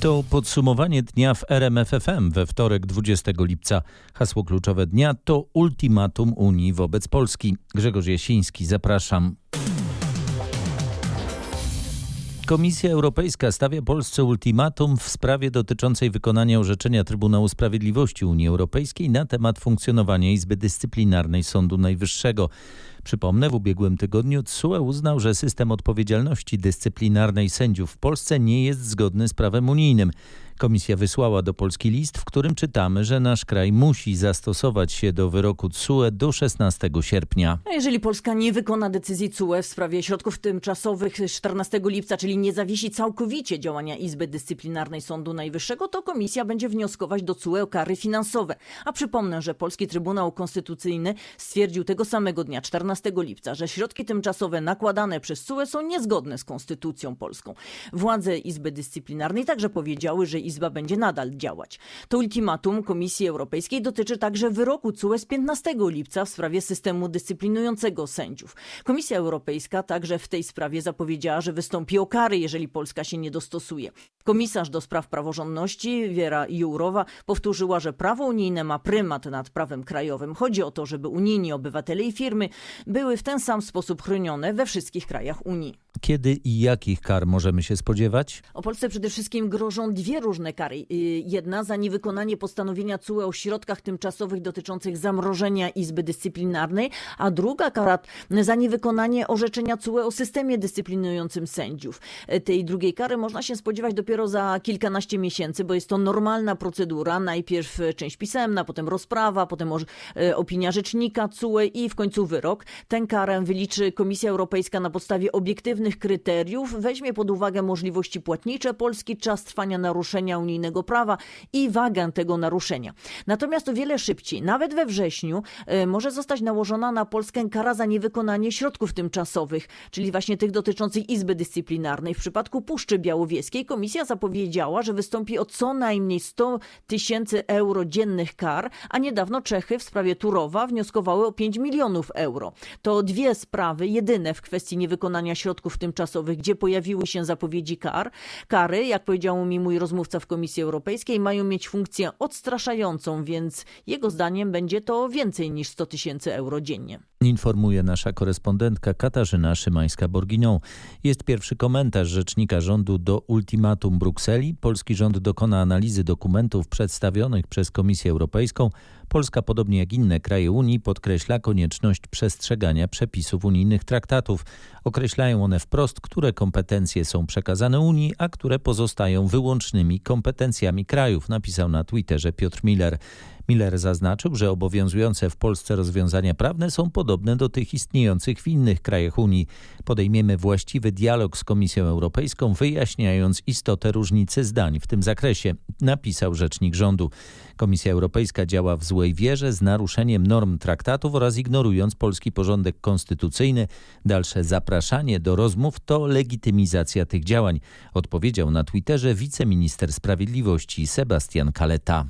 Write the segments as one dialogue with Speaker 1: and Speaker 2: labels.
Speaker 1: To podsumowanie dnia w RMFFM we wtorek 20 lipca. Hasło kluczowe dnia to ultimatum Unii wobec Polski. Grzegorz Jasiński, zapraszam. Komisja Europejska stawia Polsce ultimatum w sprawie dotyczącej wykonania orzeczenia Trybunału Sprawiedliwości Unii Europejskiej na temat funkcjonowania Izby Dyscyplinarnej Sądu Najwyższego. Przypomnę, w ubiegłym tygodniu TSUE uznał, że system odpowiedzialności dyscyplinarnej sędziów w Polsce nie jest zgodny z prawem unijnym. Komisja wysłała do Polski list, w którym czytamy, że nasz kraj musi zastosować się do wyroku TSUE do 16 sierpnia.
Speaker 2: A jeżeli Polska nie wykona decyzji TSUE w sprawie środków tymczasowych 14 lipca, czyli nie zawiesi całkowicie działania Izby Dyscyplinarnej Sądu Najwyższego, to komisja będzie wnioskować do TSUE o kary finansowe. A przypomnę, że Polski Trybunał Konstytucyjny stwierdził tego samego dnia, 14 lipca, że środki tymczasowe nakładane przez TSUE są niezgodne z konstytucją polską. Władze Izby Dyscyplinarnej także powiedziały, że Izba będzie nadal działać. To ultimatum Komisji Europejskiej dotyczy także wyroku CUE z 15 lipca w sprawie systemu dyscyplinującego sędziów. Komisja Europejska także w tej sprawie zapowiedziała, że wystąpi o kary, jeżeli Polska się nie dostosuje. Komisarz do spraw praworządności Wiera Jourowa powtórzyła, że prawo unijne ma prymat nad prawem krajowym. Chodzi o to, żeby unijni obywatele i firmy były w ten sam sposób chronione we wszystkich krajach Unii.
Speaker 1: Kiedy i jakich kar możemy się spodziewać?
Speaker 2: O Polsce przede wszystkim grożą dwie różne kary. Y, jedna za niewykonanie postanowienia CUE o środkach tymczasowych dotyczących zamrożenia Izby Dyscyplinarnej, a druga kara za niewykonanie orzeczenia CUE o systemie dyscyplinującym sędziów. Y, tej drugiej kary można się spodziewać dopiero za kilkanaście miesięcy, bo jest to normalna procedura. Najpierw część pisemna, potem rozprawa, potem y, opinia rzecznika CUE i w końcu wyrok. Tę karę wyliczy Komisja Europejska na podstawie obiektywnych kryteriów, weźmie pod uwagę możliwości płatnicze Polski, czas trwania naruszenia unijnego prawa i wagę tego naruszenia. Natomiast o wiele szybciej, nawet we wrześniu, e, może zostać nałożona na Polskę kara za niewykonanie środków tymczasowych, czyli właśnie tych dotyczących Izby Dyscyplinarnej. W przypadku Puszczy Białowieskiej komisja zapowiedziała, że wystąpi o co najmniej 100 tysięcy euro dziennych kar, a niedawno Czechy w sprawie Turowa wnioskowały o 5 milionów euro. To dwie sprawy, jedyne w kwestii niewykonania środków tymczasowych, gdzie pojawiły się zapowiedzi kar. Kary, jak powiedział mi mój rozmówca w Komisji Europejskiej, mają mieć funkcję odstraszającą, więc jego zdaniem będzie to więcej niż 100 tysięcy euro dziennie.
Speaker 1: Informuje nasza korespondentka Katarzyna Szymańska-Borginią. Jest pierwszy komentarz rzecznika rządu do ultimatum Brukseli. Polski rząd dokona analizy dokumentów przedstawionych przez Komisję Europejską. Polska, podobnie jak inne kraje Unii, podkreśla konieczność przestrzegania przepisów unijnych traktatów. Określają one wprost, które kompetencje są przekazane Unii, a które pozostają wyłącznymi kompetencjami krajów, napisał na Twitterze Piotr Miller. Miller zaznaczył, że obowiązujące w Polsce rozwiązania prawne są podobne do tych istniejących w innych krajach Unii. Podejmiemy właściwy dialog z Komisją Europejską, wyjaśniając istotę różnicy zdań w tym zakresie, napisał rzecznik rządu. Komisja Europejska działa w złej wierze z naruszeniem norm traktatów oraz ignorując polski porządek konstytucyjny. Dalsze zapraszanie do rozmów to legitymizacja tych działań, odpowiedział na Twitterze wiceminister sprawiedliwości Sebastian Kaleta.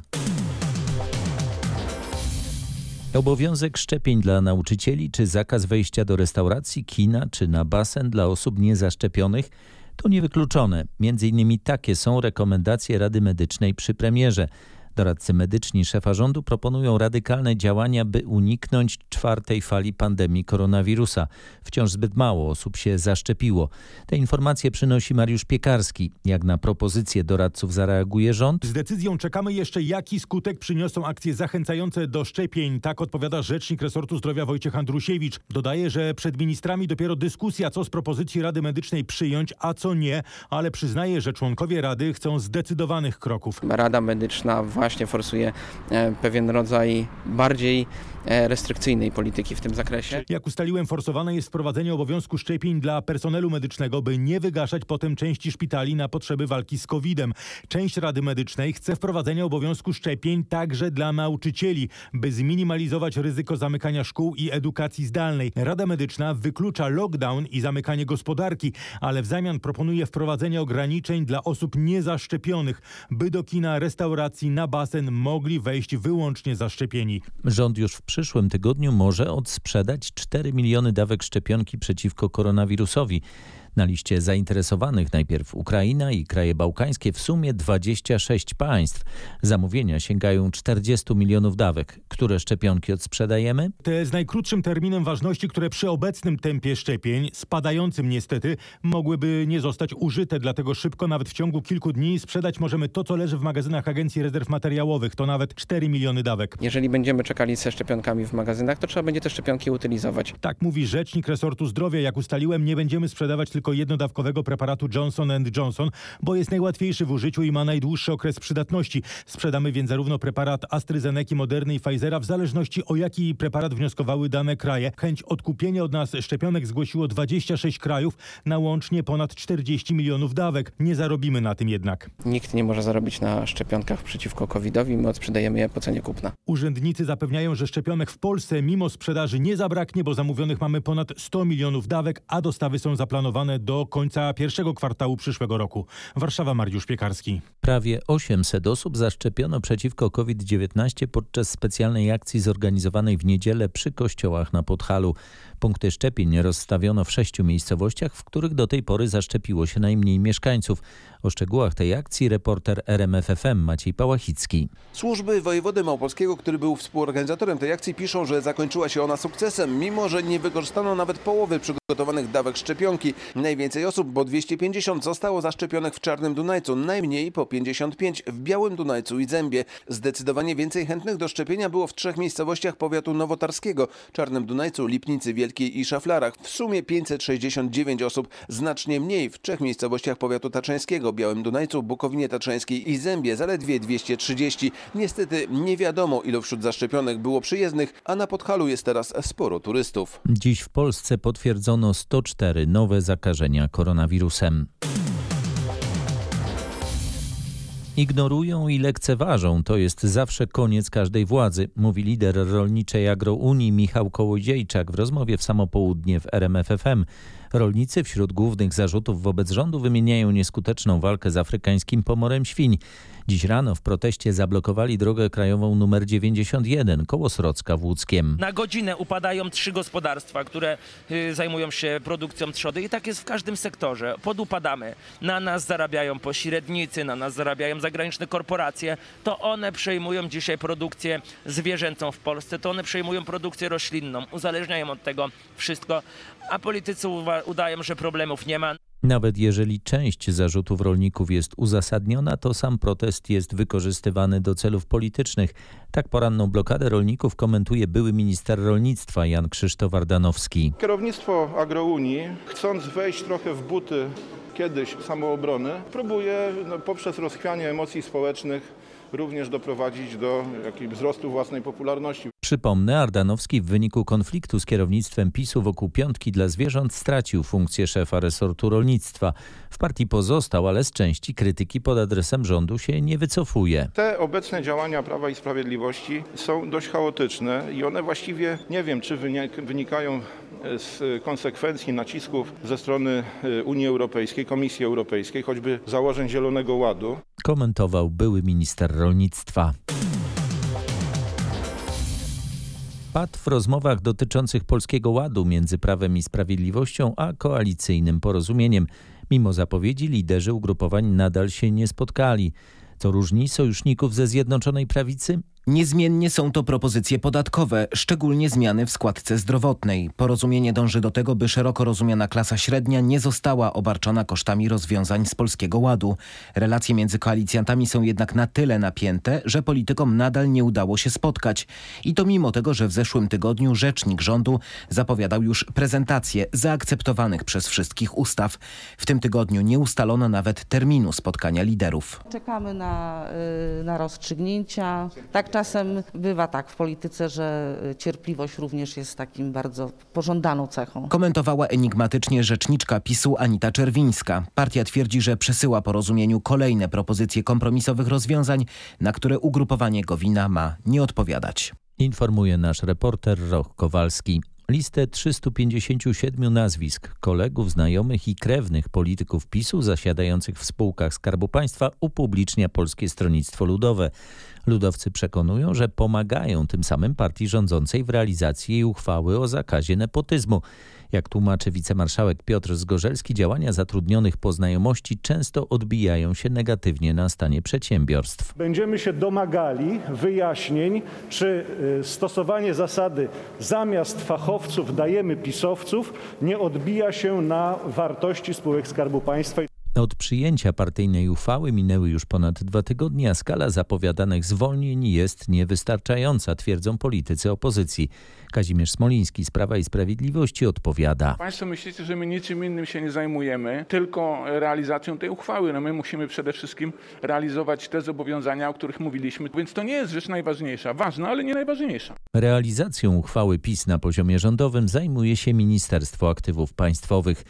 Speaker 1: Obowiązek szczepień dla nauczycieli, czy zakaz wejścia do restauracji, kina, czy na basen dla osób niezaszczepionych to niewykluczone. Między innymi takie są rekomendacje Rady Medycznej przy premierze. Doradcy medyczni szefa rządu proponują radykalne działania, by uniknąć czwartej fali pandemii koronawirusa. Wciąż zbyt mało osób się zaszczepiło. Te informacje przynosi Mariusz Piekarski. Jak na propozycję doradców zareaguje rząd?
Speaker 3: Z decyzją czekamy jeszcze, jaki skutek przyniosą akcje zachęcające do szczepień. Tak odpowiada rzecznik resortu zdrowia Wojciech Andrusiewicz. Dodaje, że przed ministrami dopiero dyskusja, co z propozycji Rady Medycznej przyjąć, a co nie, ale przyznaje, że członkowie Rady chcą zdecydowanych kroków.
Speaker 4: Rada Medyczna właśnie właśnie forsuje e, pewien rodzaj bardziej restrykcyjnej polityki w tym zakresie.
Speaker 3: Jak ustaliłem, forsowane jest wprowadzenie obowiązku szczepień dla personelu medycznego, by nie wygaszać potem części szpitali na potrzeby walki z COVID-em. Część Rady Medycznej chce wprowadzenia obowiązku szczepień także dla nauczycieli, by zminimalizować ryzyko zamykania szkół i edukacji zdalnej. Rada Medyczna wyklucza lockdown i zamykanie gospodarki, ale w zamian proponuje wprowadzenie ograniczeń dla osób niezaszczepionych, by do kina, restauracji, na basen mogli wejść wyłącznie zaszczepieni.
Speaker 1: Rząd już w przyszłym tygodniu może odsprzedać 4 miliony dawek szczepionki przeciwko koronawirusowi. Na liście zainteresowanych najpierw Ukraina i kraje bałkańskie, w sumie 26 państw. Zamówienia sięgają 40 milionów dawek. Które szczepionki odsprzedajemy?
Speaker 3: Te z najkrótszym terminem ważności, które przy obecnym tempie szczepień, spadającym niestety, mogłyby nie zostać użyte, dlatego szybko, nawet w ciągu kilku dni, sprzedać możemy to, co leży w magazynach Agencji Rezerw Materiałowych. To nawet 4 miliony dawek.
Speaker 4: Jeżeli będziemy czekali ze szczepionkami w magazynach, to trzeba będzie te szczepionki utylizować.
Speaker 3: Tak mówi rzecznik resortu zdrowia. Jak ustaliłem, nie będziemy sprzedawać tylko jednodawkowego preparatu Johnson Johnson, bo jest najłatwiejszy w użyciu i ma najdłuższy okres przydatności. Sprzedamy więc zarówno preparat AstraZeneca, Moderny i Pfizera, w zależności o jaki preparat wnioskowały dane kraje. Chęć odkupienia od nas szczepionek zgłosiło 26 krajów na łącznie ponad 40 milionów dawek. Nie zarobimy na tym jednak.
Speaker 4: Nikt nie może zarobić na szczepionkach przeciwko COVID-owi, my odsprzedajemy je po cenie kupna.
Speaker 3: Urzędnicy zapewniają, że szczepionek w Polsce mimo sprzedaży nie zabraknie, bo zamówionych mamy ponad 100 milionów dawek, a dostawy są zaplanowane do końca pierwszego kwartału przyszłego roku. Warszawa, Mariusz Piekarski.
Speaker 1: Prawie 800 osób zaszczepiono przeciwko COVID-19 podczas specjalnej akcji zorganizowanej w niedzielę przy kościołach na Podhalu. Punkty szczepień rozstawiono w sześciu miejscowościach, w których do tej pory zaszczepiło się najmniej mieszkańców. O szczegółach tej akcji reporter RMFFM Maciej Pałachicki.
Speaker 5: Służby wojewody małopolskiego, który był współorganizatorem tej akcji, piszą, że zakończyła się ona sukcesem, mimo że nie wykorzystano nawet połowy przygotowanych dawek szczepionki. Najwięcej osób, bo 250, zostało zaszczepionych w Czarnym Dunajcu, najmniej po 55 w Białym Dunajcu i Zębie. Zdecydowanie więcej chętnych do szczepienia było w trzech miejscowościach powiatu nowotarskiego, Czarnym Dunajcu, Lipnicy Wielkiej i Szaflarach. W sumie 569 osób, znacznie mniej w trzech miejscowościach powiatu taczeńskiego, Białym Dunajcu, Bukowinie Tatrzańskiej i Zębie, zaledwie 230. Niestety nie wiadomo ilu wśród zaszczepionych było przyjezdnych, a na Podhalu jest teraz sporo turystów.
Speaker 1: Dziś w Polsce potwierdzono 104 nowe zakażenia koronawirusem. Ignorują i lekceważą. To jest zawsze koniec każdej władzy, mówi lider rolniczej Agrounii Michał Kołodziejczak w rozmowie w samo południe w RMFFM. Rolnicy wśród głównych zarzutów wobec rządu wymieniają nieskuteczną walkę z afrykańskim pomorem świń. Dziś rano w proteście zablokowali drogę krajową numer 91 koło Srocka w Łódzkiem.
Speaker 6: Na godzinę upadają trzy gospodarstwa, które y, zajmują się produkcją trzody i tak jest w każdym sektorze. Podupadamy. Na nas zarabiają pośrednicy, na nas zarabiają zagraniczne korporacje. To one przejmują dzisiaj produkcję zwierzęcą w Polsce, to one przejmują produkcję roślinną, uzależniają od tego wszystko, a politycy udają, że problemów nie ma.
Speaker 1: Nawet jeżeli część zarzutów rolników jest uzasadniona, to sam protest jest wykorzystywany do celów politycznych. Tak poranną blokadę rolników komentuje były minister rolnictwa Jan Krzysztof Ardanowski.
Speaker 7: Kierownictwo Agrounii, chcąc wejść trochę w buty kiedyś samoobrony, próbuje no, poprzez rozchwianie emocji społecznych również doprowadzić do jakiegoś wzrostu własnej popularności.
Speaker 1: Przypomnę, Ardanowski w wyniku konfliktu z kierownictwem PiSu wokół piątki dla zwierząt stracił funkcję szefa resortu rolnictwa. W partii pozostał, ale z części krytyki pod adresem rządu się nie wycofuje.
Speaker 7: Te obecne działania Prawa i Sprawiedliwości są dość chaotyczne i one właściwie nie wiem, czy wynikają z konsekwencji nacisków ze strony y, Unii Europejskiej, Komisji Europejskiej, choćby założeń Zielonego Ładu.
Speaker 1: Komentował były minister rolnictwa. Pad w rozmowach dotyczących Polskiego Ładu między Prawem i Sprawiedliwością a koalicyjnym porozumieniem. Mimo zapowiedzi liderzy ugrupowań nadal się nie spotkali. Co różni sojuszników ze Zjednoczonej Prawicy?
Speaker 8: Niezmiennie są to propozycje podatkowe, szczególnie zmiany w składce zdrowotnej. Porozumienie dąży do tego, by szeroko rozumiana klasa średnia nie została obarczona kosztami rozwiązań z Polskiego Ładu. Relacje między koalicjantami są jednak na tyle napięte, że politykom nadal nie udało się spotkać. I to mimo tego, że w zeszłym tygodniu rzecznik rządu zapowiadał już prezentację zaakceptowanych przez wszystkich ustaw. W tym tygodniu nie ustalono nawet terminu spotkania liderów.
Speaker 9: Czekamy na, y, na rozstrzygnięcia. Tak czasem bywa tak w polityce, że cierpliwość również jest takim bardzo pożądaną cechą.
Speaker 8: Komentowała enigmatycznie rzeczniczka PiSu Anita Czerwińska. Partia twierdzi, że przesyła porozumieniu kolejne propozycje kompromisowych rozwiązań, na które ugrupowanie Gowina ma nie odpowiadać.
Speaker 1: Informuje nasz reporter Roch Kowalski. Listę 357 nazwisk kolegów, znajomych i krewnych polityków PiSu zasiadających w spółkach Skarbu Państwa upublicznia Polskie Stronnictwo Ludowe. Ludowcy przekonują, że pomagają tym samym partii rządzącej w realizacji jej uchwały o zakazie nepotyzmu. Jak tłumaczy wicemarszałek Piotr Zgorzelski, działania zatrudnionych po znajomości często odbijają się negatywnie na stanie przedsiębiorstw.
Speaker 10: Będziemy się domagali wyjaśnień, czy y, stosowanie zasady zamiast fachowców dajemy pisowców nie odbija się na wartości spółek Skarbu Państwa.
Speaker 1: Od przyjęcia partyjnej uchwały minęły już ponad dwa tygodnie, a skala zapowiadanych zwolnień jest niewystarczająca, twierdzą politycy opozycji. Kazimierz Smoliński z Prawa i Sprawiedliwości odpowiada.
Speaker 11: Państwo myślicie, że my niczym innym się nie zajmujemy, tylko realizacją tej uchwały. No my musimy przede wszystkim realizować te zobowiązania, o których mówiliśmy, więc to nie jest rzecz najważniejsza. Ważna, ale nie najważniejsza.
Speaker 1: Realizacją uchwały PiS na poziomie rządowym zajmuje się Ministerstwo Aktywów Państwowych.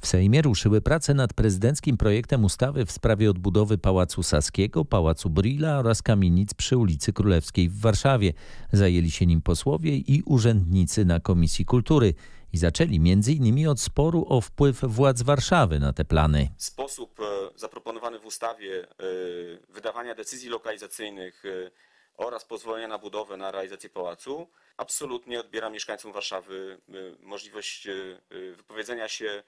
Speaker 1: W Sejmie ruszyły prace nad prezydenckim projektem ustawy w sprawie odbudowy Pałacu Saskiego, Pałacu Brilla oraz kamienic przy ulicy Królewskiej w Warszawie. Zajęli się nim posłowie i urzędnicy na Komisji Kultury i zaczęli m.in. od sporu o wpływ władz Warszawy na te plany.
Speaker 12: Sposób e, zaproponowany w ustawie e, wydawania decyzji lokalizacyjnych e, oraz pozwolenia na budowę, na realizację pałacu absolutnie odbiera mieszkańcom Warszawy możliwość wypowiedzenia się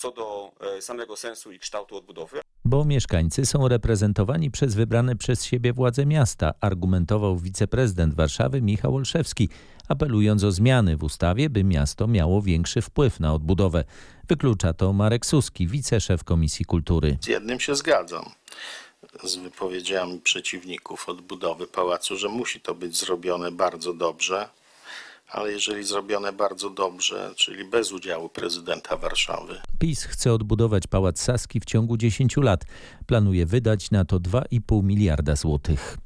Speaker 12: co do samego sensu i kształtu odbudowy.
Speaker 1: Bo mieszkańcy są reprezentowani przez wybrane przez siebie władze miasta, argumentował wiceprezydent Warszawy Michał Olszewski, apelując o zmiany w ustawie, by miasto miało większy wpływ na odbudowę. Wyklucza to Marek Suski, wiceszef Komisji Kultury.
Speaker 13: Z jednym się zgadzam z wypowiedziami przeciwników odbudowy pałacu, że musi to być zrobione bardzo dobrze, ale jeżeli zrobione bardzo dobrze, czyli bez udziału prezydenta Warszawy.
Speaker 1: PiS chce odbudować Pałac Saski w ciągu 10 lat. Planuje wydać na to 2,5 miliarda złotych.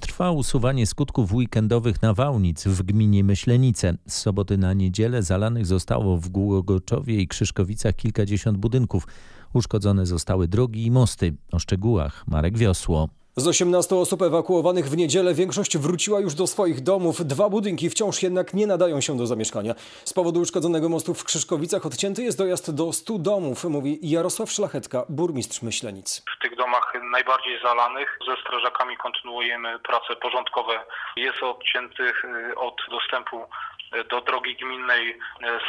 Speaker 1: Trwa usuwanie skutków weekendowych nawałnic w gminie Myślenice. Z soboty na niedzielę zalanych zostało w Głogoczowie i Krzyszkowicach kilkadziesiąt budynków. Uszkodzone zostały drogi i mosty. O szczegółach Marek Wiosło.
Speaker 14: Z 18 osób ewakuowanych w niedzielę większość wróciła już do swoich domów. Dwa budynki wciąż jednak nie nadają się do zamieszkania. Z powodu uszkodzonego mostu w Krzyszkowicach odcięty jest dojazd do 100 domów, mówi Jarosław Szlachetka, burmistrz Myślenic.
Speaker 15: W tych domach najbardziej zalanych ze strażakami kontynuujemy prace porządkowe. Jest odciętych y, od dostępu do drogi gminnej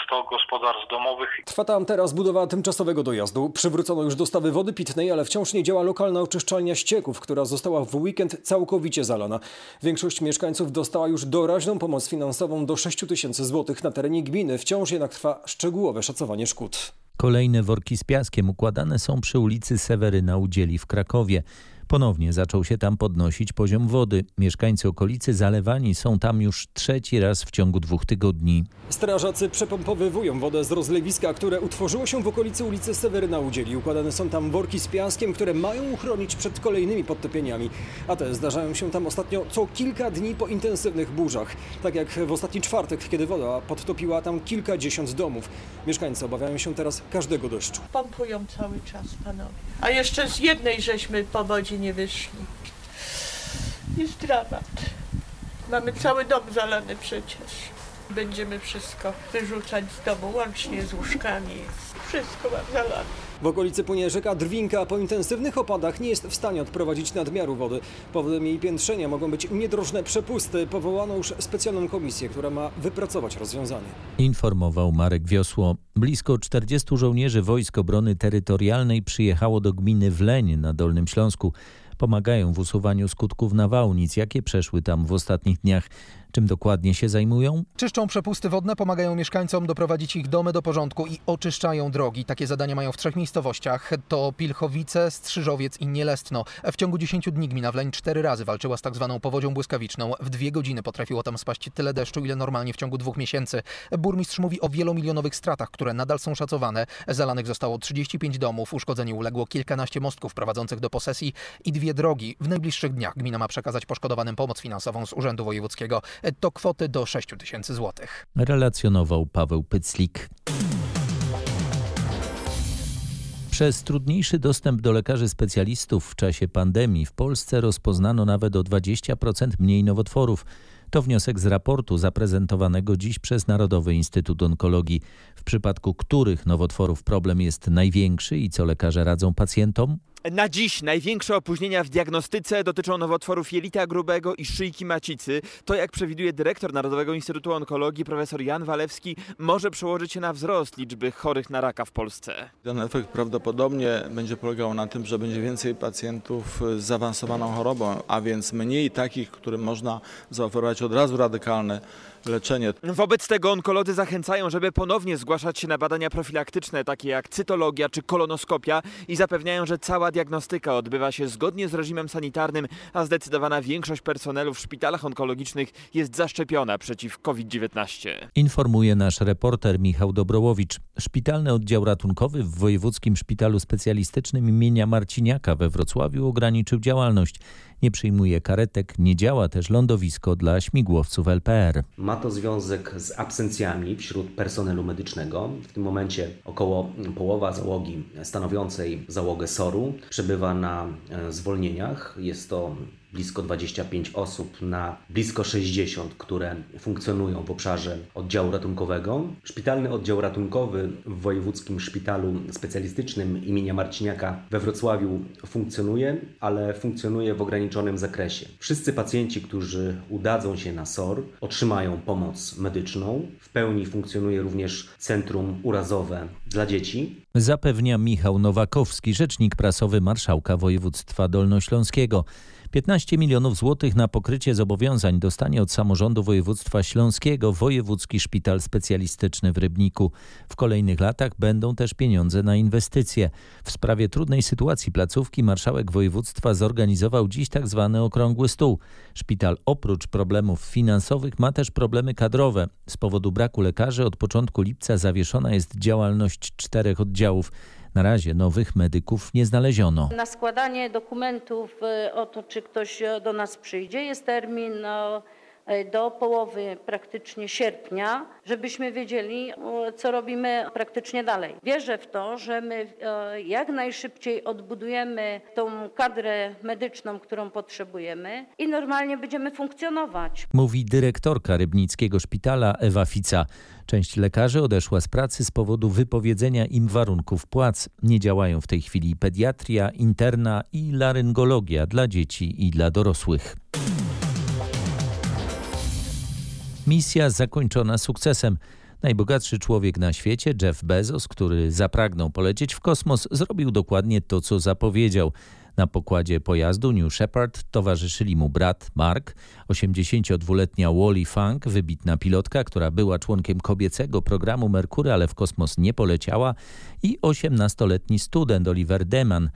Speaker 15: 100 gospodarstw domowych.
Speaker 14: Trwa tam teraz budowa tymczasowego dojazdu. Przywrócono już dostawy wody pitnej, ale wciąż nie działa lokalna oczyszczalnia ścieków, która została w weekend całkowicie zalana. Większość mieszkańców dostała już doraźną pomoc finansową do 6 tysięcy złotych na terenie gminy. Wciąż jednak trwa szczegółowe szacowanie szkód.
Speaker 1: Kolejne worki z piaskiem układane są przy ulicy Seweryna Udzieli w Krakowie. Ponownie zaczął się tam podnosić poziom wody. Mieszkańcy okolicy zalewani są tam już trzeci raz w ciągu dwóch tygodni.
Speaker 14: Strażacy przepompowywują wodę z rozlewiska, które utworzyło się w okolicy ulicy Seweryna Udzieli. Układane są tam worki z piaskiem, które mają uchronić przed kolejnymi podtopieniami. A te zdarzają się tam ostatnio co kilka dni po intensywnych burzach. Tak jak w ostatni czwartek, kiedy woda podtopiła tam kilkadziesiąt domów. Mieszkańcy obawiają się teraz każdego deszczu.
Speaker 16: Pompują cały czas, panowie. A jeszcze z jednej żeśmy powodzi nie wyszli. Jest dramat. Mamy cały dom zalany przecież. Będziemy wszystko wyrzucać z domu, łącznie z łóżkami. Wszystko mam zalane.
Speaker 14: W okolicy płynie rzeka Drwinka, po intensywnych opadach nie jest w stanie odprowadzić nadmiaru wody. Powodem jej piętrzenia mogą być niedrożne przepusty. Powołano już specjalną komisję, która ma wypracować rozwiązanie.
Speaker 1: Informował Marek Wiosło. Blisko 40 żołnierzy Wojsk Obrony Terytorialnej przyjechało do gminy Wleń na Dolnym Śląsku. Pomagają w usuwaniu skutków nawałnic, jakie przeszły tam w ostatnich dniach. Czym dokładnie się zajmują?
Speaker 17: Czyszczą przepusty wodne, pomagają mieszkańcom doprowadzić ich domy do porządku i oczyszczają drogi. Takie zadania mają w trzech miejscowościach. To Pilchowice, Strzyżowiec i Nielestno. W ciągu 10 dni gmina Wleń cztery razy walczyła z tak zwaną powodzią błyskawiczną. W dwie godziny potrafiło tam spaść tyle deszczu, ile normalnie w ciągu dwóch miesięcy. Burmistrz mówi o wielomilionowych stratach, które nadal są szacowane. Zalanych zostało 35 domów, uszkodzeniu uległo kilkanaście mostków prowadzących do posesji i dwie drogi. W najbliższych dniach gmina ma przekazać poszkodowanym pomoc finansową z Urzędu Wojewódzkiego to kwoty do 6 tysięcy złotych.
Speaker 1: Relacjonował Paweł Pyclik. Przez trudniejszy dostęp do lekarzy specjalistów w czasie pandemii w Polsce rozpoznano nawet o 20% mniej nowotworów. To wniosek z raportu zaprezentowanego dziś przez Narodowy Instytut Onkologii, w przypadku których nowotworów problem jest największy i co lekarze radzą pacjentom?
Speaker 18: Na dziś największe opóźnienia w diagnostyce dotyczą nowotworów jelita grubego i szyjki macicy. To, jak przewiduje dyrektor Narodowego Instytutu Onkologii profesor Jan Walewski, może przełożyć się na wzrost liczby chorych na raka w Polsce.
Speaker 19: Ten efekt prawdopodobnie będzie polegał na tym, że będzie więcej pacjentów z zaawansowaną chorobą, a więc mniej takich, którym można zaoferować od razu radykalne leczenie.
Speaker 18: Wobec tego onkolodzy zachęcają, żeby ponownie zgłaszać się na badania profilaktyczne, takie jak cytologia czy kolonoskopia i zapewniają, że cała diagnostyka odbywa się zgodnie z reżimem sanitarnym, a zdecydowana większość personelu w szpitalach onkologicznych jest zaszczepiona przeciw COVID-19.
Speaker 1: Informuje nasz reporter Michał Dobrołowicz. Szpitalny oddział ratunkowy w Wojewódzkim Szpitalu Specjalistycznym imienia Marciniaka we Wrocławiu ograniczył działalność. Nie przyjmuje karetek, nie działa też lądowisko dla śmigłowców LPR.
Speaker 20: Ma to związek z absencjami wśród personelu medycznego. W tym momencie około połowa załogi stanowiącej załogę SOR-u przebywa na e, zwolnieniach. Jest to blisko 25 osób na blisko 60, które funkcjonują w obszarze oddziału ratunkowego. Szpitalny oddział ratunkowy w Wojewódzkim Szpitalu Specjalistycznym imienia Marciniaka we Wrocławiu funkcjonuje, ale funkcjonuje w ograniczonym zakresie. Wszyscy pacjenci, którzy udadzą się na SOR, otrzymają pomoc medyczną. W pełni funkcjonuje również centrum urazowe dla dzieci.
Speaker 1: Zapewnia Michał Nowakowski, rzecznik prasowy marszałka województwa dolnośląskiego. 15 milionów złotych na pokrycie zobowiązań dostanie od samorządu województwa śląskiego Wojewódzki Szpital Specjalistyczny w Rybniku. W kolejnych latach będą też pieniądze na inwestycje. W sprawie trudnej sytuacji placówki marszałek województwa zorganizował dziś tak zwany okrągły stół. Szpital oprócz problemów finansowych ma też problemy kadrowe. Z powodu braku lekarzy od początku lipca zawieszona jest działalność czterech oddziałów. Na razie nowych medyków nie znaleziono.
Speaker 21: Na składanie dokumentów e, o to, czy ktoś e, do nas przyjdzie, jest termin no, do połowy praktycznie sierpnia, żebyśmy wiedzieli, co robimy praktycznie dalej. Wierzę w to, że my jak najszybciej odbudujemy tą kadrę medyczną, którą potrzebujemy i normalnie będziemy funkcjonować.
Speaker 1: Mówi dyrektorka Rybnickiego Szpitala Ewa Fica. Część lekarzy odeszła z pracy z powodu wypowiedzenia im warunków płac. Nie działają w tej chwili pediatria, interna i laryngologia dla dzieci i dla dorosłych. Misja zakończona sukcesem. Najbogatszy człowiek na świecie, Jeff Bezos, który zapragnął polecieć w kosmos, zrobił dokładnie to, co zapowiedział. Na pokładzie pojazdu New Shepard towarzyszyli mu brat Mark, 82-letnia Wally Funk, wybitna pilotka, która była członkiem kobiecego programu Merkury, ale w kosmos nie poleciała i 18-letni student Oliver Deman,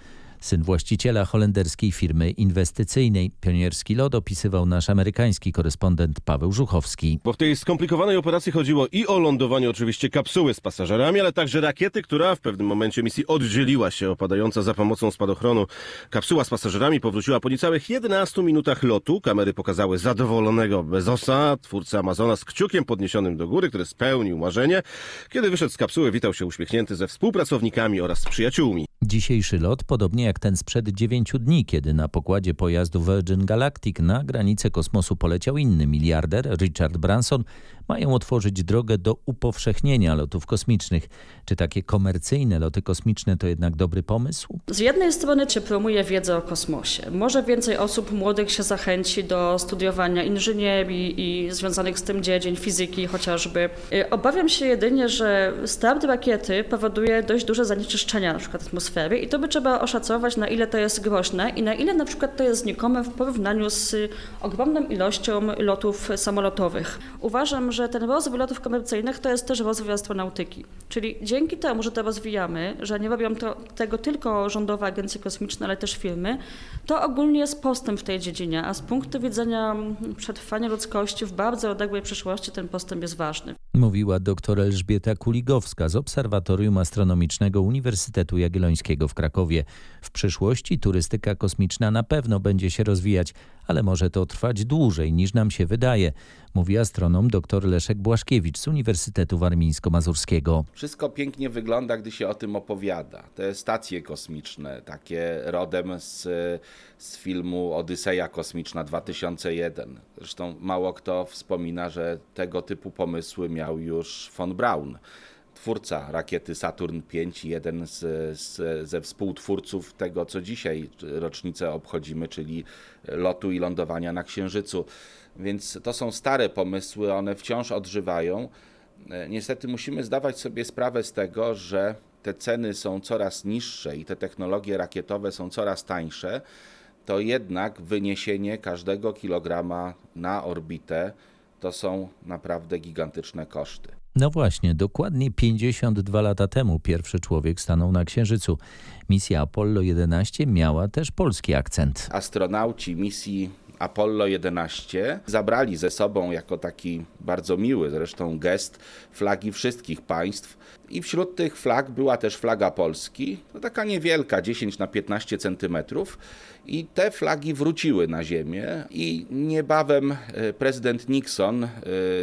Speaker 1: syn właściciela holenderskiej firmy inwestycyjnej. Pionierski lot opisywał nasz amerykański korespondent Paweł Żuchowski.
Speaker 22: Bo w tej skomplikowanej operacji chodziło i o lądowanie oczywiście kapsuły z pasażerami, ale także rakiety, która w pewnym momencie misji oddzieliła się, opadająca za pomocą spadochronu. Kapsuła z pasażerami powróciła po niecałych 11 minutach lotu. Kamery pokazały zadowolonego Bezosa, twórcę Amazona z kciukiem podniesionym do góry, który spełnił marzenie. Kiedy wyszedł z kapsuły, witał się uśmiechnięty ze współpracownikami oraz przyjaciółmi.
Speaker 1: Dzisiejszy lot, podobnie jak ten sprzed dziewięciu dni, kiedy na pokładzie pojazdu Virgin Galactic na granicę kosmosu poleciał inny miliarder, Richard Branson, mają otworzyć drogę do upowszechnienia lotów kosmicznych. Czy takie komercyjne loty kosmiczne to jednak dobry pomysł?
Speaker 23: Z jednej strony się promuje wiedzę o kosmosie. Może więcej osób młodych się zachęci do studiowania inżynierii i związanych z tym dziedzin, fizyki chociażby. Y, obawiam się jedynie, że start rakiety powoduje dość duże zanieczyszczenia na przykład atmosfery i to by trzeba oszacować na ile to jest groźne i na ile na przykład to jest znikome w porównaniu z ogromną ilością lotów samolotowych. Uważam, że ten rozwój lotów komercyjnych to jest też rozwój astronautyki. Czyli dzięki temu, że to rozwijamy, że nie robią to, tego tylko rządowe agencje kosmiczne, ale też firmy, to ogólnie jest postęp w tej dziedzinie, a z punktu widzenia przetrwania ludzkości w bardzo odległej przyszłości ten postęp jest ważny.
Speaker 1: Mówiła dr Elżbieta Kuligowska z Obserwatorium Astronomicznego Uniwersytetu Jagiellońskiego w Krakowie. W przyszłości turystyka kosmiczna na pewno będzie się rozwijać, ale może to trwać dłużej niż nam się wydaje, mówi astronom dr Leszek Błaszkiewicz z Uniwersytetu Warmińsko-Mazurskiego.
Speaker 24: Wszystko pięknie wygląda, gdy się o tym opowiada. Te stacje kosmiczne, takie rodem z, z filmu Odyseja Kosmiczna 2001. Zresztą mało kto wspomina, że tego typu pomysły miał już von Braun twórca rakiety Saturn V, jeden z, z, ze współtwórców tego, co dzisiaj rocznicę obchodzimy, czyli lotu i lądowania na Księżycu. Więc to są stare pomysły, one wciąż odżywają. Niestety musimy zdawać sobie sprawę z tego, że te ceny są coraz niższe i te technologie rakietowe są coraz tańsze, to jednak wyniesienie każdego kilograma na orbitę to są naprawdę gigantyczne koszty.
Speaker 1: No właśnie, dokładnie 52 lata temu pierwszy człowiek stanął na Księżycu. Misja Apollo 11 miała też polski akcent.
Speaker 24: Astronauci misji Apollo 11 zabrali ze sobą jako taki bardzo miły zresztą gest flagi wszystkich państw. I wśród tych flag była też flaga Polski, to taka niewielka, 10 na 15 centymetrów. I te flagi wróciły na ziemię i niebawem e, prezydent Nixon e,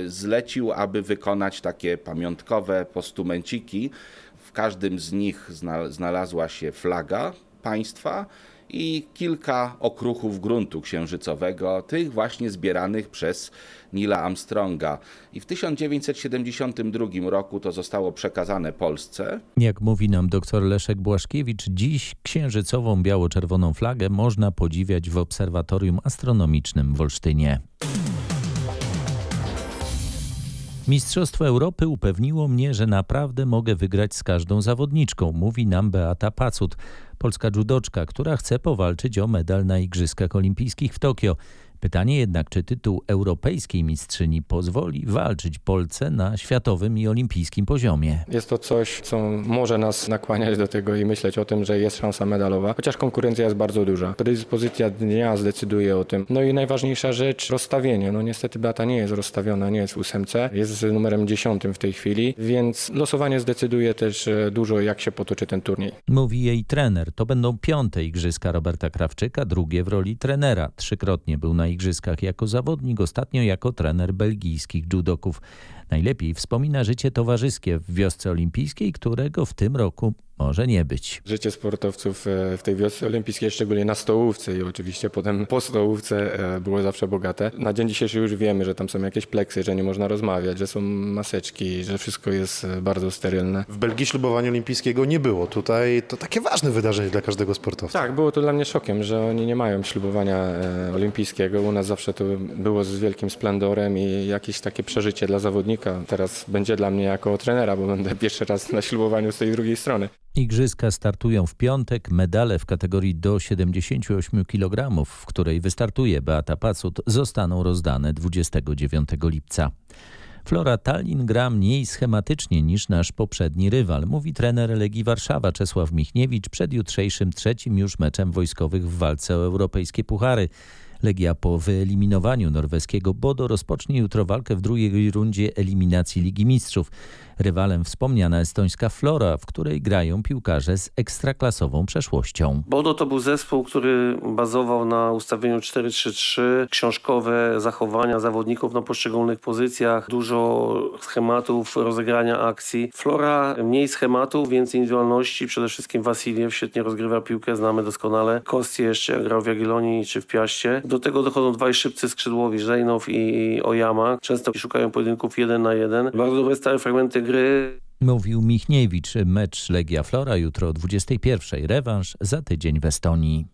Speaker 24: zlecił, aby wykonać takie pamiątkowe postumenciki. W każdym z nich znalazła się flaga państwa i kilka okruchów gruntu księżycowego, tych właśnie zbieranych przez Nila Armstronga. I w 1972 roku to zostało przekazane Polsce.
Speaker 1: Jak mówi nam dr Leszek Błaszkiewicz, dziś księżycową biało-czerwoną flagę można podziwiać w Obserwatorium Astronomicznym w Olsztynie. Mistrzostwo Europy upewniło mnie, że naprawdę mogę wygrać z każdą zawodniczką, mówi nam Beata Pacut, polska judoczka, która chce powalczyć o medal na Igrzyskach Olimpijskich w Tokio. Pytanie jednak, czy tytuł europejskiej mistrzyni pozwoli walczyć Polce na światowym i olimpijskim poziomie.
Speaker 25: Jest to coś, co może nas nakłaniać do tego i myśleć o tym, że jest szansa medalowa, chociaż konkurencja jest bardzo duża. Predyspozycja dnia zdecyduje o tym. No i najważniejsza rzecz, rozstawienie. No niestety Beata nie jest rozstawiona, nie jest w ósemce, jest numerem dziesiątym w tej chwili, więc losowanie zdecyduje też e, dużo, jak się potoczy ten turniej.
Speaker 1: Mówi jej trener. To będą piąte igrzyska Roberta Krawczyka, drugie w roli trenera. Trzykrotnie był na igrzyskach jako zawodnik, ostatnio jako trener belgijskich judoków. Najlepiej wspomina życie towarzyskie w wiosce olimpijskiej, którego w tym roku może nie być.
Speaker 25: Życie sportowców e, w tej wiosce olimpijskiej, szczególnie na stołówce i oczywiście potem po stołówce e, było zawsze bogate. Na dzień dzisiejszy już wiemy, że tam są jakieś pleksy, że nie można rozmawiać, że są maseczki, że wszystko jest e, bardzo sterylne.
Speaker 26: W Belgii ślubowania olimpijskiego nie było. Tutaj to takie ważne wydarzenie dla każdego sportowca.
Speaker 25: Tak, było to dla mnie szokiem, że oni nie mają ślubowania olimpijskiego. U nas zawsze to było z wielkim splendorem i jakieś takie przeżycie dla zawodnika. Teraz będzie dla mnie jako trenera, bo będę pierwszy raz na ślubowaniu z tej drugiej strony.
Speaker 1: Igrzyska startują w piątek. Medale w kategorii do 78 kg, w której wystartuje Beata Pacut, zostaną rozdane 29 lipca. Flora Tallinn gra mniej schematycznie niż nasz poprzedni rywal, mówi trener Legii Warszawa Czesław Michniewicz przed jutrzejszym trzecim już meczem wojskowych w walce o europejskie puchary. Legia po wyeliminowaniu norweskiego Bodo rozpocznie jutro walkę w drugiej rundzie eliminacji Ligi Mistrzów. Rywalem wspomniana estońska Flora, w której grają piłkarze z ekstraklasową przeszłością.
Speaker 27: Bodo to był zespół, który bazował na ustawieniu 4-3-3, książkowe zachowania zawodników na poszczególnych pozycjach, dużo schematów rozegrania akcji. Flora mniej schematów, więcej indywidualności, przede wszystkim Wasiliew świetnie rozgrywa piłkę, znamy doskonale. Kostie jeszcze grał w Jagiellonii czy w Piaście. Do tego dochodzą dwaj szybcy skrzydłowi, Żejnow i Ojama. Często szukają pojedynków jeden na jeden. Bardzo dobre stałe fragmenty gry.
Speaker 1: Mówił Michniewicz. Mecz Legia Flora jutro o 21. Rewanż za tydzień w Estonii.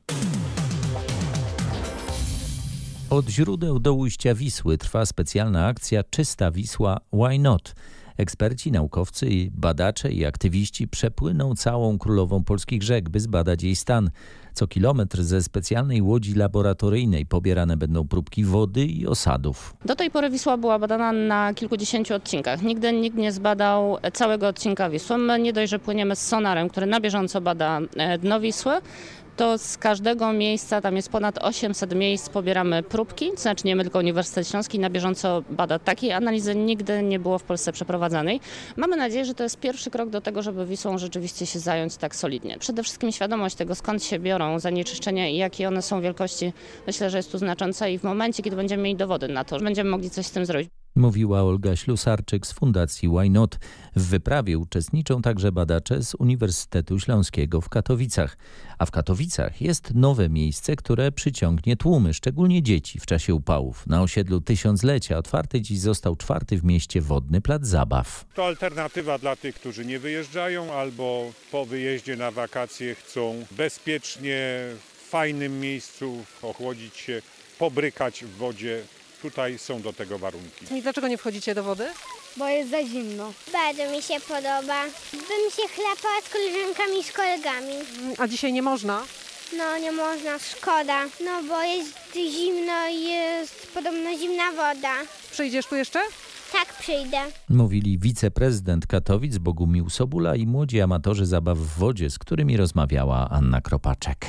Speaker 1: Od źródeł do ujścia Wisły trwa specjalna akcja Czysta Wisła Why Not? Eksperci, naukowcy, badacze i aktywiści przepłyną całą królową polskich rzek, by zbadać jej stan. Co kilometr ze specjalnej łodzi laboratoryjnej pobierane będą próbki wody i osadów.
Speaker 28: Do tej pory Wisła była badana na kilkudziesięciu odcinkach. Nigdy nikt nie zbadał całego odcinka Wisły. My nie dość, że płyniemy z sonarem, który na bieżąco bada e, dno Wisły, to z każdego miejsca, tam jest ponad 800 miejsc, pobieramy próbki, znaczy nie my, tylko Uniwersytet Śląski na bieżąco bada. Takiej analizy nigdy nie było w Polsce przeprowadzanej. Mamy nadzieję, że to jest pierwszy krok do tego, żeby Wisłą rzeczywiście się zająć tak solidnie. Przede wszystkim świadomość tego, skąd się biorą zanieczyszczenia i jakie one są wielkości, myślę, że jest tu znacząca i w momencie, kiedy będziemy mieli dowody na to, będziemy mogli coś z tym zrobić.
Speaker 1: Mówiła Olga Ślusarczyk z Fundacji Why Not. W wyprawie uczestniczą także badacze z Uniwersytetu Śląskiego w Katowicach. A w Katowicach jest nowe miejsce, które przyciągnie tłumy, szczególnie dzieci w czasie upałów. Na osiedlu Tysiąclecia otwarty dziś został czwarty w mieście wodny plac zabaw.
Speaker 29: To alternatywa dla tych, którzy nie wyjeżdżają albo po wyjeździe na wakacje chcą bezpiecznie, w fajnym miejscu ochłodzić się, pobrykać w wodzie. Tutaj są do tego warunki.
Speaker 30: I dlaczego nie wchodzicie do wody?
Speaker 31: Bo jest za zimno. Bardzo mi się podoba. Bym się chlapała z koleżankami i z kolegami.
Speaker 30: A dzisiaj nie można?
Speaker 31: No nie można, szkoda. No bo jest zimno i jest podobno zimna woda.
Speaker 30: Przyjdziesz tu jeszcze?
Speaker 31: Tak, przyjdę.
Speaker 1: Mówili wiceprezydent Katowic Bogumił Sobula i młodzi amatorzy zabaw w wodzie, z którymi rozmawiała Anna Kropaczek.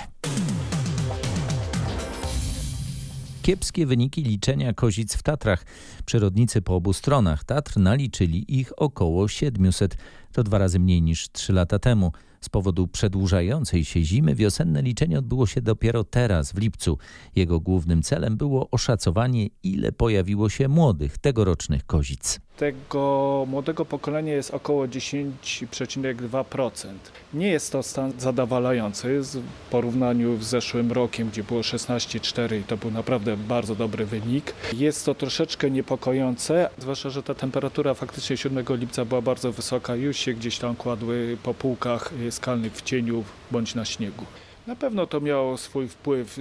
Speaker 1: Kiepskie wyniki liczenia kozic w Tatrach. Przyrodnicy po obu stronach Tatr naliczyli ich około 700. To dwa razy mniej niż trzy lata temu. Z powodu przedłużającej się zimy wiosenne liczenie odbyło się dopiero teraz, w lipcu. Jego głównym celem było oszacowanie, ile pojawiło się młodych, tegorocznych kozic.
Speaker 32: Tego młodego pokolenia jest około 10,2%. Nie jest to stan zadowalający w porównaniu z zeszłym rokiem, gdzie było 16,4 i to był naprawdę bardzo dobry wynik. Jest to troszeczkę niepokojące, zwłaszcza, że ta temperatura faktycznie 7 lipca była bardzo wysoka, już się gdzieś tam kładły po półkach skalnych w cieniu bądź na śniegu. Na pewno to miało swój wpływ.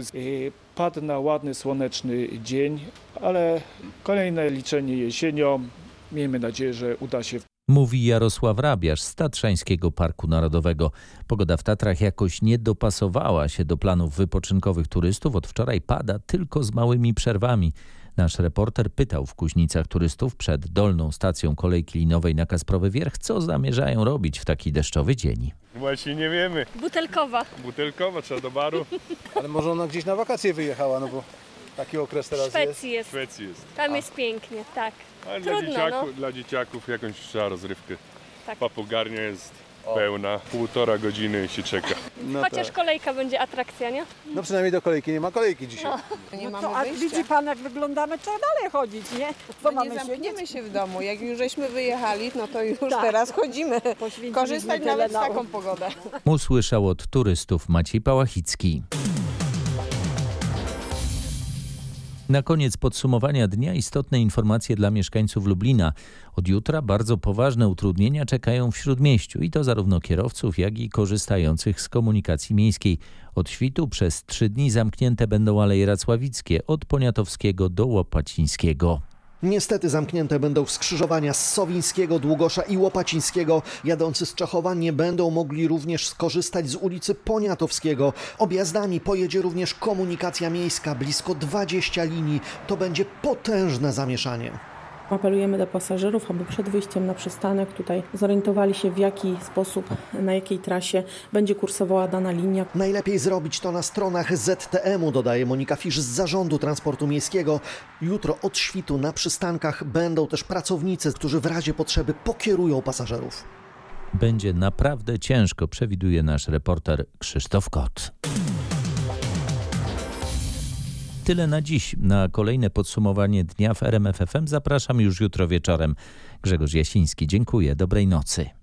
Speaker 32: Padł na ładny, słoneczny dzień, ale kolejne liczenie jesienią. Miejmy nadzieję, że uda się.
Speaker 1: Mówi Jarosław Rabiarz z Tatrzańskiego Parku Narodowego. Pogoda w Tatrach jakoś nie dopasowała się do planów wypoczynkowych turystów. Od wczoraj pada tylko z małymi przerwami. Nasz reporter pytał w Kuźnicach turystów przed dolną stacją kolejki linowej na Kasprowy Wierch, co zamierzają robić w taki deszczowy dzień.
Speaker 33: Właśnie nie wiemy.
Speaker 23: Butelkowa.
Speaker 33: Butelkowa, trzeba do baru.
Speaker 26: Ale może ona gdzieś na wakacje wyjechała, no bo taki okres teraz
Speaker 23: Szwecji
Speaker 26: jest.
Speaker 23: jest.
Speaker 33: W Szwecji jest.
Speaker 23: Tam jest pięknie, tak.
Speaker 33: Ale dla,
Speaker 23: Trudno,
Speaker 33: dzieciaku,
Speaker 23: no.
Speaker 33: dla dzieciaków jakąś trzeba rozrywkę.
Speaker 23: Tak.
Speaker 33: Papugarnia jest pełna, półtora godziny się czeka.
Speaker 26: No
Speaker 23: Chociaż kolejka będzie atrakcja, nie?
Speaker 26: No przynajmniej do kolejki nie ma kolejki dzisiaj.
Speaker 34: Nie mamy a widzi pan jak wyglądamy, trzeba dalej chodzić, nie?
Speaker 35: Co mamy nie zamkniemy się w domu. Jak już żeśmy wyjechali, no to już teraz chodzimy. Korzystać
Speaker 34: tyle
Speaker 35: nawet z taką pogodę.
Speaker 1: Usłyszał od turystów Maciej Pałachicki. Na koniec podsumowania dnia istotne informacje dla mieszkańców Lublina. Od jutra bardzo poważne utrudnienia czekają w Śródmieściu i to zarówno kierowców, jak i korzystających z komunikacji miejskiej. Od świtu przez trzy dni zamknięte będą Aleje Racławickie od Poniatowskiego do Łopacińskiego.
Speaker 36: Niestety zamknięte będą skrzyżowania z Sowińskiego, Długosza i Łopacińskiego. Jadący z Czechowa nie będą mogli również skorzystać z ulicy Poniatowskiego. Objazdami pojedzie również komunikacja miejska, blisko 20 linii. To będzie potężne zamieszanie.
Speaker 37: Apelujemy do pasażerów, aby przed wyjściem na przystanek tutaj zorientowali się w jaki sposób, na jakiej trasie będzie kursowała dana linia.
Speaker 36: Najlepiej zrobić to na stronach ZTM-u, dodaje Monika Fisz z Zarządu Transportu Miejskiego. Jutro od świtu na przystankach będą też pracownicy, którzy w razie potrzeby pokierują pasażerów.
Speaker 1: Będzie naprawdę ciężko, przewiduje nasz reporter Krzysztof Kot. Tyle na dziś. Na kolejne podsumowanie dnia w RMFFM zapraszam już jutro wieczorem. Grzegorz Jasiński, dziękuję. Dobrej nocy.